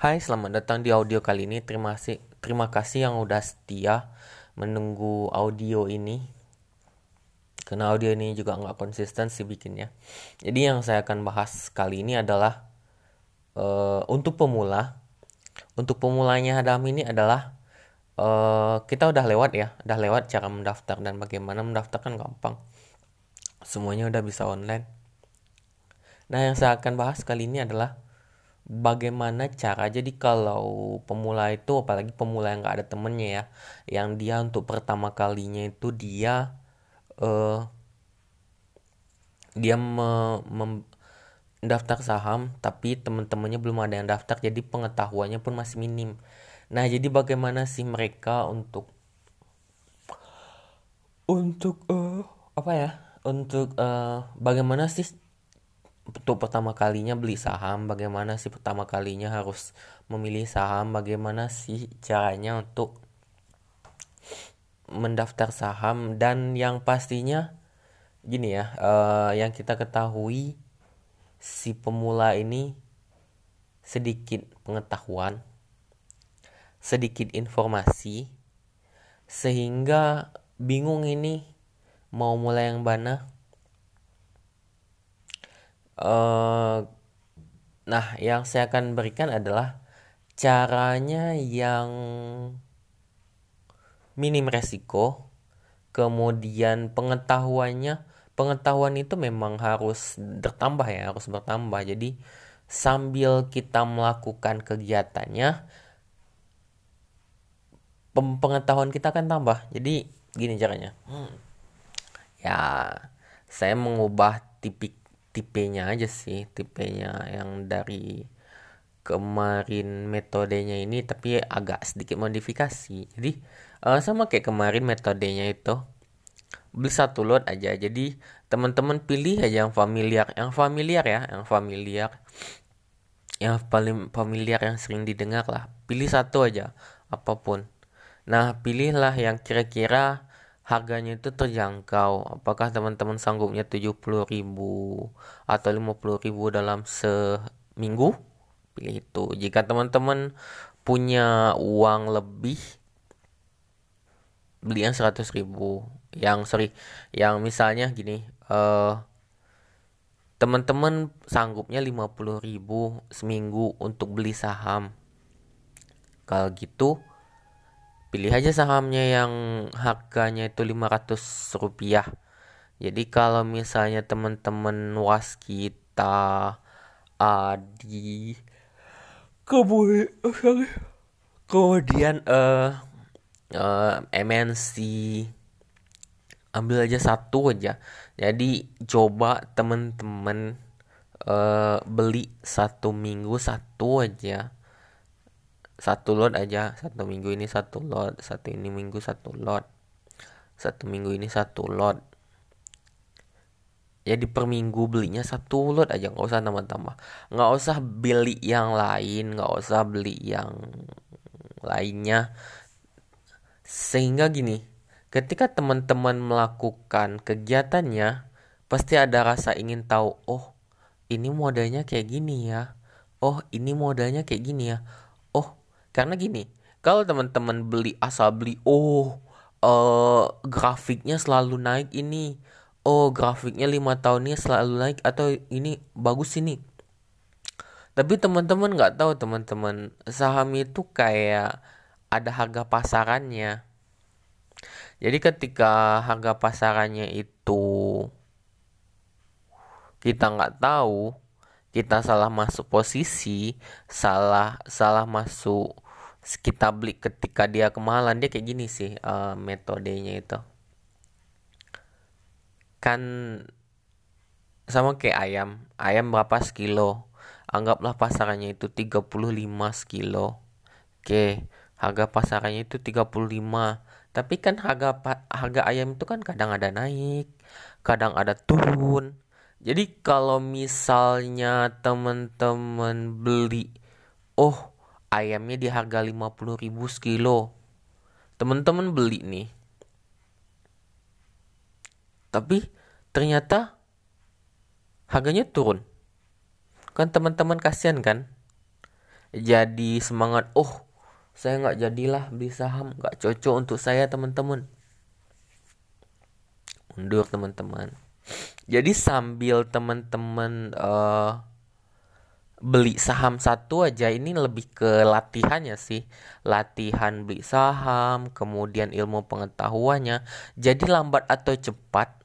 Hai, selamat datang di audio kali ini. Terima kasih, terima kasih yang udah setia menunggu audio ini. Karena audio ini juga nggak konsisten sih bikinnya. Jadi yang saya akan bahas kali ini adalah uh, untuk pemula. Untuk pemulanya Adam ini adalah uh, kita udah lewat ya, udah lewat cara mendaftar dan bagaimana mendaftar kan gampang. Semuanya udah bisa online. Nah, yang saya akan bahas kali ini adalah bagaimana cara. Jadi kalau pemula itu apalagi pemula yang nggak ada temennya ya yang dia untuk pertama kalinya itu dia uh, dia me, mem, daftar saham tapi teman-temannya belum ada yang daftar jadi pengetahuannya pun masih minim. Nah jadi bagaimana sih mereka untuk untuk uh, apa ya untuk uh, bagaimana sih untuk pertama kalinya beli saham, bagaimana sih pertama kalinya harus memilih saham, bagaimana sih caranya untuk mendaftar saham dan yang pastinya gini ya, uh, yang kita ketahui si pemula ini sedikit pengetahuan, sedikit informasi, sehingga bingung ini mau mulai yang mana Uh, nah, yang saya akan berikan adalah caranya yang minim resiko, kemudian pengetahuannya, pengetahuan itu memang harus bertambah ya, harus bertambah. Jadi sambil kita melakukan kegiatannya, pengetahuan kita akan tambah. Jadi gini caranya. Hmm. Ya, saya mengubah tipik tipenya aja sih tipenya yang dari kemarin metodenya ini tapi agak sedikit modifikasi. Jadi uh, sama kayak kemarin metodenya itu beli satu lot aja. Jadi teman-teman pilih aja yang familiar yang familiar ya yang familiar yang paling familiar yang sering didengar lah. Pilih satu aja apa pun. Nah pilihlah yang kira-kira harganya itu terjangkau. Apakah teman-teman sanggupnya 70.000 atau 50.000 dalam seminggu? Pilih itu. Jika teman-teman punya uang lebih beli yang 100.000 yang sorry yang misalnya gini uh, teman-teman sanggupnya 50.000 seminggu untuk beli saham kalau gitu pilih aja sahamnya yang harganya itu 500 rupiah. Jadi kalau misalnya teman-teman was kita adi kemudian kemudian uh, uh, MNC ambil aja satu aja. Jadi coba teman-teman uh, beli satu minggu satu aja satu lot aja. Satu minggu ini satu lot. Satu ini minggu satu lot. Satu minggu ini satu lot. Jadi per minggu belinya satu lot aja. Nggak usah tambah-tambah. Nggak usah beli yang lain. Nggak usah beli yang lainnya. Sehingga gini ketika teman-teman melakukan kegiatannya pasti ada rasa ingin tahu oh ini modalnya kayak gini ya. Oh ini modalnya kayak gini ya karena gini, kalau teman-teman beli asal beli, oh uh, grafiknya selalu naik ini, oh grafiknya lima tahunnya selalu naik atau ini bagus ini. Tapi teman-teman nggak tahu teman-teman saham itu kayak ada harga pasarannya. Jadi ketika harga pasarannya itu kita nggak tahu, kita salah masuk posisi salah salah masuk kita beli ketika dia kemahalan dia kayak gini sih uh, metodenya itu. Kan sama kayak ayam ayam berapa sekilo? Anggaplah pasarannya itu 35 sekilo. Oke harga pasarannya itu 35 tapi kan harga harga ayam itu kan kadang ada naik kadang ada turun jadi kalau misalnya teman-teman beli oh ayamnya di harga 50 ribu sekilo. Teman-teman beli nih. Tapi ternyata harganya turun. Kan teman-teman kasihan kan? jadi semangat oh saya nggak jadilah beli saham nggak cocok untuk saya teman-teman mundur teman-teman jadi sambil teman-teman uh, beli saham satu aja ini lebih ke latihannya sih. Latihan beli saham kemudian ilmu pengetahuannya. Jadi lambat atau cepat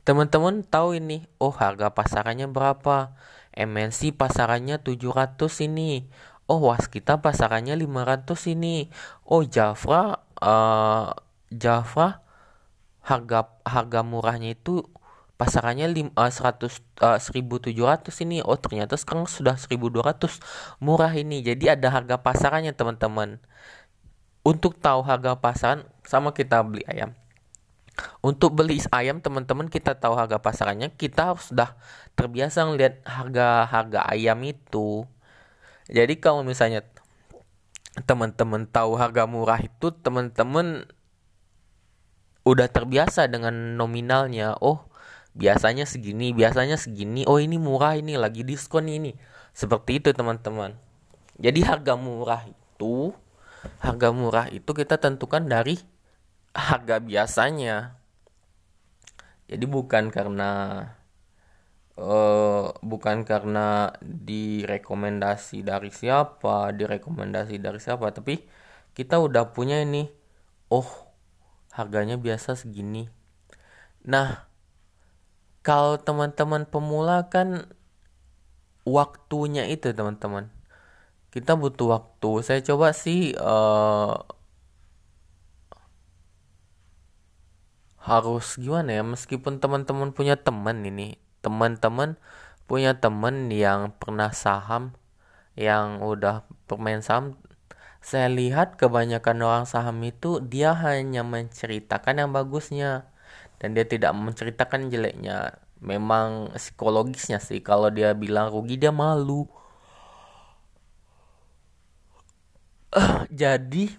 teman-teman tahu ini oh harga pasarannya berapa? MNC pasarannya 700 ini. Oh Waskita pasarannya 500 ini. Oh Jafra uh, Jafra harga harga murahnya itu pasarannya lim, uh, 100 uh, 1700 ini. Oh ternyata sekarang sudah 1200 murah ini. Jadi ada harga pasarannya teman-teman. Untuk tahu harga pasaran sama kita beli ayam. Untuk beli ayam teman-teman kita tahu harga pasarannya. Kita harus sudah terbiasa ngeliat harga-harga ayam itu. Jadi kalau misalnya teman-teman tahu harga murah itu teman-teman udah terbiasa dengan nominalnya oh biasanya segini biasanya segini oh ini murah ini lagi diskon ini. Seperti itu teman-teman. Jadi harga murah itu harga murah itu kita tentukan dari harga biasanya. Jadi bukan karena uh, bukan karena direkomendasi dari siapa direkomendasi dari siapa tapi kita udah punya ini oh harganya biasa segini. Nah kalau teman-teman pemula kan waktunya itu teman-teman. Kita butuh waktu. Saya coba sih uh, harus gimana ya? Meskipun teman-teman punya teman ini teman-teman punya teman yang pernah saham yang udah pemain saham saya lihat kebanyakan orang saham itu dia hanya menceritakan yang bagusnya. Dan dia tidak menceritakan jeleknya. Memang psikologisnya sih. Kalau dia bilang rugi dia malu. Uh, jadi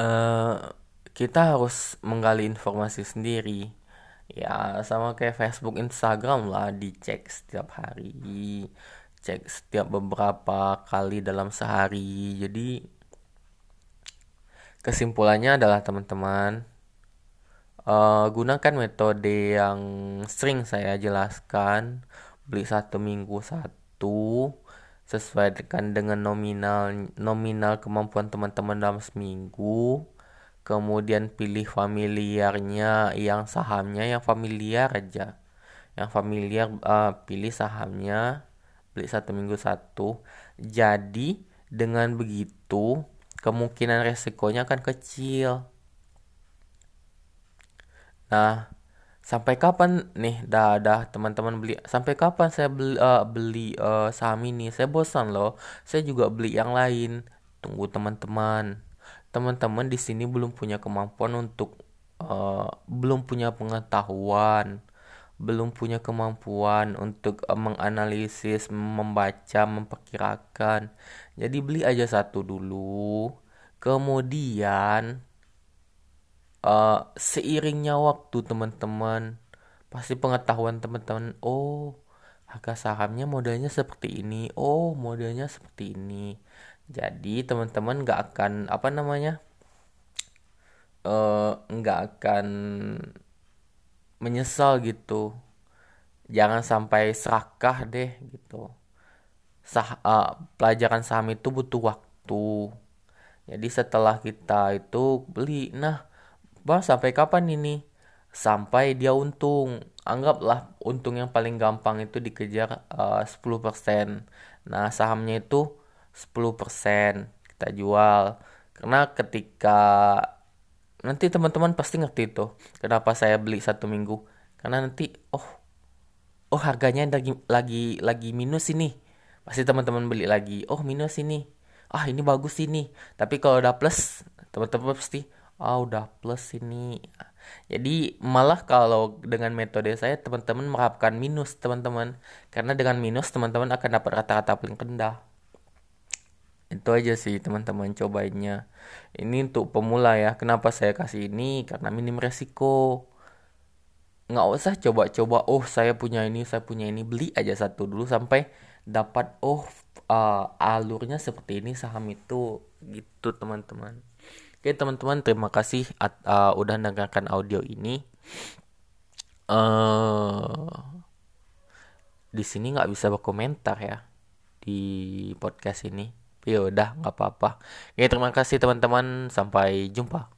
uh, kita harus menggali informasi sendiri. Ya sama kayak Facebook Instagram lah dicek setiap hari cek setiap beberapa kali dalam sehari. Jadi kesimpulannya adalah teman-teman uh, gunakan metode yang sering saya jelaskan. Beli satu minggu satu sesuaikan dengan nominal nominal kemampuan teman-teman dalam seminggu. Kemudian pilih familiarnya yang sahamnya yang familiar aja. Yang familiar uh, pilih sahamnya beli satu minggu satu jadi dengan begitu kemungkinan resikonya akan kecil Nah, sampai kapan nih dah dah teman-teman beli sampai kapan saya beli uh, beli uh, saham ini? Saya bosan loh. Saya juga beli yang lain. Tunggu teman-teman. Teman-teman di sini belum punya kemampuan untuk uh, belum punya pengetahuan, belum punya kemampuan untuk uh, menganalisis, membaca, memperkirakan. Jadi beli aja satu dulu. Kemudian uh, seiringnya waktu teman-teman pasti pengetahuan teman-teman oh harga sahamnya modelnya seperti ini oh modelnya seperti ini jadi teman-teman nggak akan apa namanya uh, nggak akan menyesal gitu jangan sampai serakah deh gitu Sah, uh, pelajaran saham itu butuh waktu jadi setelah kita itu beli nah Bah, sampai kapan ini? Sampai dia untung. Anggaplah untung yang paling gampang itu dikejar uh, 10%. Nah, sahamnya itu 10% kita jual. Karena ketika nanti teman-teman pasti ngerti itu. Kenapa saya beli satu minggu? Karena nanti, oh, oh harganya lagi lagi lagi minus ini. Pasti teman-teman beli lagi. Oh minus ini. Ah ini bagus ini. Tapi kalau udah plus, teman-teman pasti ah oh, udah plus ini jadi malah kalau dengan metode saya teman-teman merapkan minus teman-teman karena dengan minus teman-teman akan dapat rata-rata paling rendah itu aja sih teman-teman cobainnya. Ini untuk pemula ya. Kenapa saya kasih ini? Karena minim resiko. Nggak usah coba-coba oh saya punya ini saya punya ini. Beli aja satu dulu sampai dapat oh uh, alurnya seperti ini saham itu. Gitu teman-teman. Oke teman-teman terima kasih uh, udah dengarkan audio ini. Uh, di sini nggak bisa berkomentar ya di podcast ini ya udah nggak apa-apa. Oke terima kasih teman-teman. Sampai jumpa